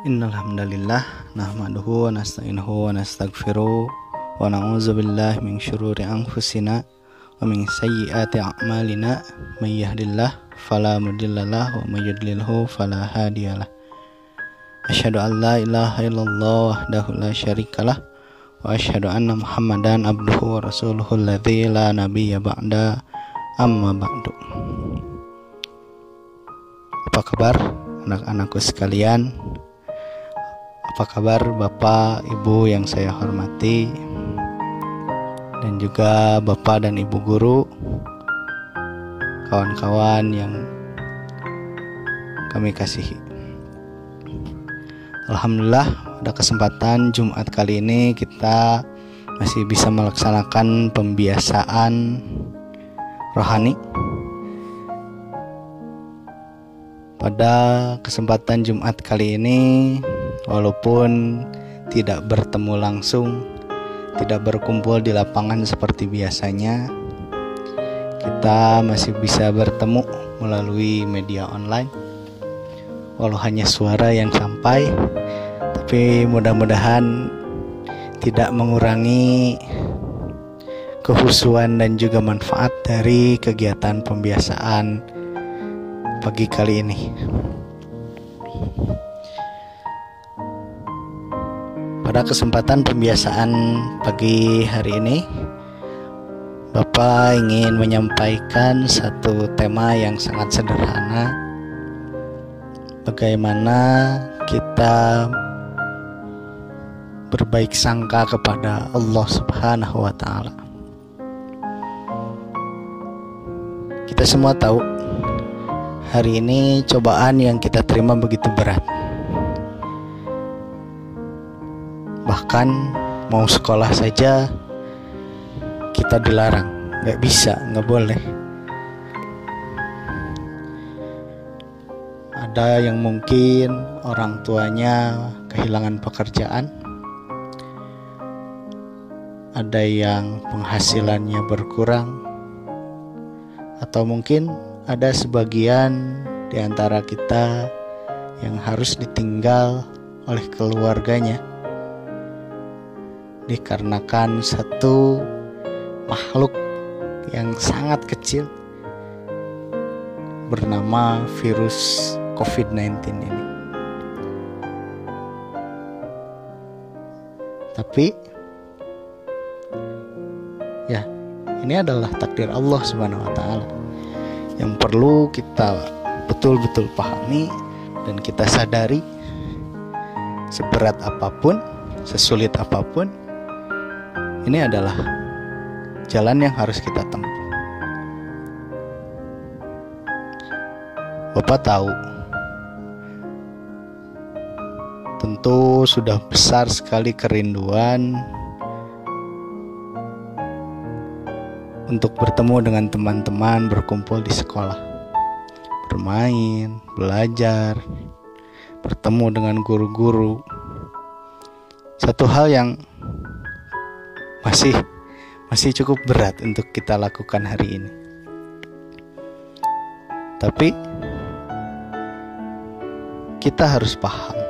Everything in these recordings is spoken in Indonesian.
Innal hamdalillah nahmaduhu wa nasta'inuhu wa nastaghfiruh wa na'udzu billahi min syururi anfusina wa min sayyiati a'malina may yahdihillahu fala mudhillalah wa may yudlilhu fala hadiyalah. Asyhadu an la ilaha illallah wahdahu la syarikalah wa asyhadu anna Muhammadan abduhu wa rasuluhu alladzi la nabiyya ba'da amma ba'du. Apa kabar anak-anakku sekalian? Apa kabar Bapak, Ibu yang saya hormati dan juga Bapak dan Ibu guru, kawan-kawan yang kami kasihi. Alhamdulillah pada kesempatan Jumat kali ini kita masih bisa melaksanakan pembiasaan rohani pada kesempatan Jumat kali ini walaupun tidak bertemu langsung, tidak berkumpul di lapangan seperti biasanya, kita masih bisa bertemu melalui media online. Walau hanya suara yang sampai, tapi mudah-mudahan tidak mengurangi kehusuan dan juga manfaat dari kegiatan pembiasaan pagi kali ini. Pada kesempatan pembiasaan pagi hari ini, Bapak ingin menyampaikan satu tema yang sangat sederhana. Bagaimana kita berbaik sangka kepada Allah Subhanahu wa taala. Kita semua tahu hari ini cobaan yang kita terima begitu berat. Bahkan mau sekolah saja kita dilarang, nggak bisa, nggak boleh. Ada yang mungkin orang tuanya kehilangan pekerjaan, ada yang penghasilannya berkurang, atau mungkin ada sebagian di antara kita yang harus ditinggal oleh keluarganya dikarenakan satu makhluk yang sangat kecil bernama virus COVID-19 ini. Tapi ya, ini adalah takdir Allah Subhanahu wa taala yang perlu kita betul-betul pahami dan kita sadari seberat apa pun, sesulit apa pun ini adalah jalan yang harus kita tempuh. Bapak tahu, tentu sudah besar sekali kerinduan untuk bertemu dengan teman-teman berkumpul di sekolah, bermain, belajar, bertemu dengan guru-guru. Satu hal yang masih masih cukup berat untuk kita lakukan hari ini. Tapi kita harus paham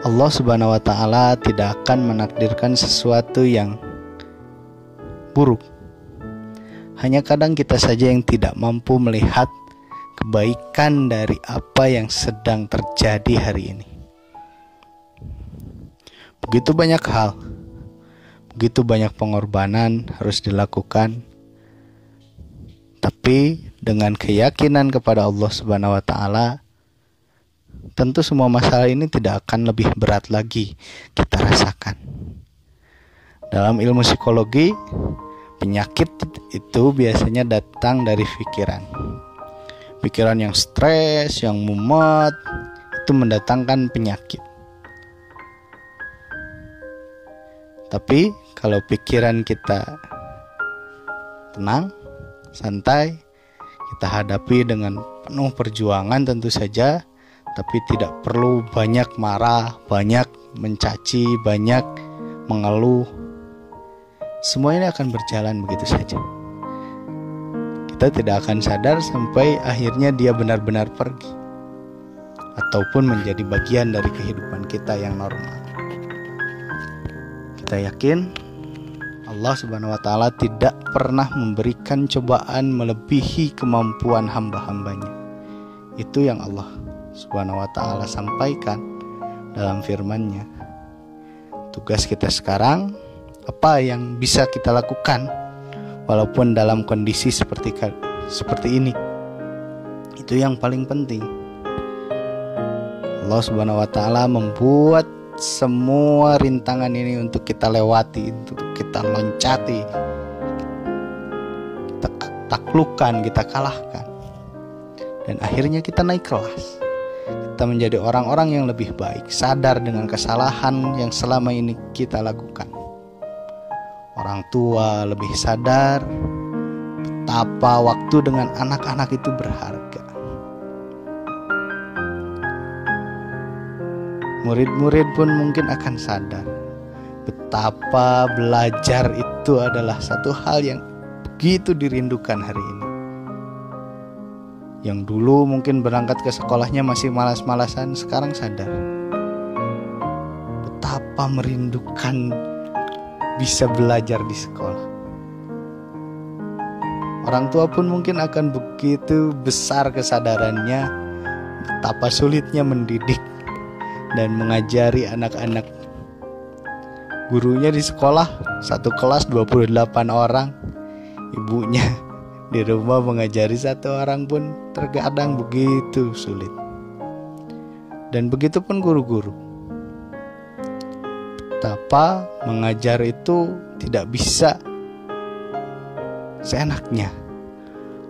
Allah Subhanahu wa taala tidak akan menakdirkan sesuatu yang buruk. Hanya kadang kita saja yang tidak mampu melihat kebaikan dari apa yang sedang terjadi hari ini. Begitu banyak hal begitu banyak pengorbanan harus dilakukan tapi dengan keyakinan kepada Allah Subhanahu wa taala tentu semua masalah ini tidak akan lebih berat lagi kita rasakan. Dalam ilmu psikologi, penyakit itu biasanya datang dari pikiran. Pikiran yang stres, yang mumet, itu mendatangkan penyakit. Tapi kalau pikiran kita tenang, santai, kita hadapi dengan penuh perjuangan tentu saja, tapi tidak perlu banyak marah, banyak mencaci, banyak mengeluh. Semua ini akan berjalan begitu saja. Kita tidak akan sadar sampai akhirnya dia benar-benar pergi. ataupun menjadi bagian dari kehidupan kita yang normal. Kita yakin Allah Subhanahu wa taala tidak pernah memberikan cobaan melebihi kemampuan hamba-hambanya. Itu yang Allah Subhanahu wa taala sampaikan dalam firman-Nya. Tugas kita sekarang apa yang bisa kita lakukan walaupun dalam kondisi seperti seperti ini. Itu yang paling penting. Allah Subhanahu wa taala membuat semua rintangan ini untuk kita lewati, untuk kita loncati, kita taklukkan, kita kalahkan, dan akhirnya kita naik kelas. Kita menjadi orang-orang yang lebih baik, sadar dengan kesalahan yang selama ini kita lakukan. Orang tua lebih sadar betapa waktu dengan anak-anak itu berharga murid-murid pun mungkin akan sadar betapa belajar itu adalah satu hal yang begitu dirindukan hari ini. Yang dulu mungkin berangkat ke sekolahnya masih malas-malasan, sekarang sadar betapa merindukan bisa belajar di sekolah. Orang tua pun mungkin akan begitu besar kesadarannya betapa sulitnya mendidik dan mengajari anak-anak gurunya di sekolah. Satu kelas 28 orang. Ibunya di rumah mengajari satu orang pun terkadang begitu sulit. Dan begitu pun guru-guru. Betapa mengajar itu tidak bisa seenaknya.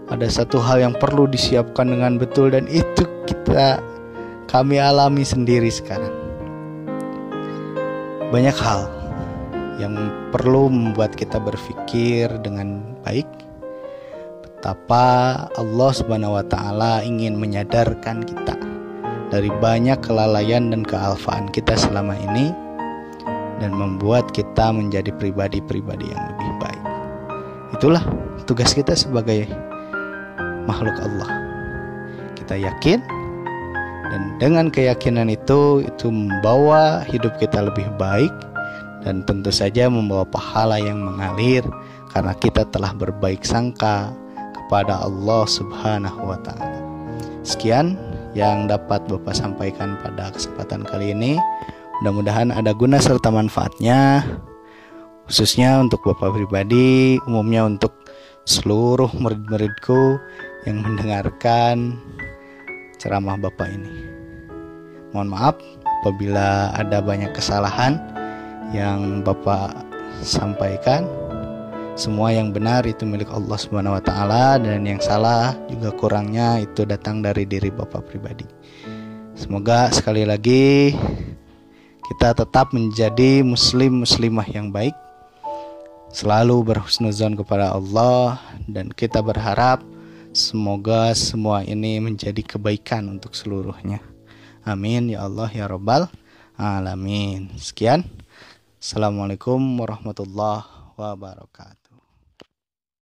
Ada satu hal yang perlu disiapkan dengan betul dan itu kita kami alami sendiri sekarang. Banyak hal yang perlu membuat kita berpikir dengan baik betapa Allah Subhanahu wa taala ingin menyadarkan kita dari banyak kelalaian dan kealfaan kita selama ini dan membuat kita menjadi pribadi-pribadi yang lebih baik. Itulah tugas kita sebagai makhluk Allah. Kita yakin dan dengan keyakinan itu itu membawa hidup kita lebih baik dan tentu saja membawa pahala yang mengalir karena kita telah berbaik sangka kepada Allah Subhanahu wa taala. Sekian yang dapat Bapak sampaikan pada kesempatan kali ini. Mudah-mudahan ada guna serta manfaatnya khususnya untuk Bapak pribadi, umumnya untuk seluruh murid-muridku yang mendengarkan ceramah Bapak ini. Mohon maaf apabila ada banyak kesalahan yang Bapak sampaikan. Semua yang benar itu milik Allah Subhanahu wa dan yang salah juga kurangnya itu datang dari diri Bapak pribadi. Semoga sekali lagi kita tetap menjadi muslim muslimah yang baik selalu berhusnuzon kepada Allah dan kita berharap Semoga semua ini menjadi kebaikan untuk seluruhnya. Amin ya Allah ya Rabbal alamin. Sekian. Assalamualaikum warahmatullahi wabarakatuh.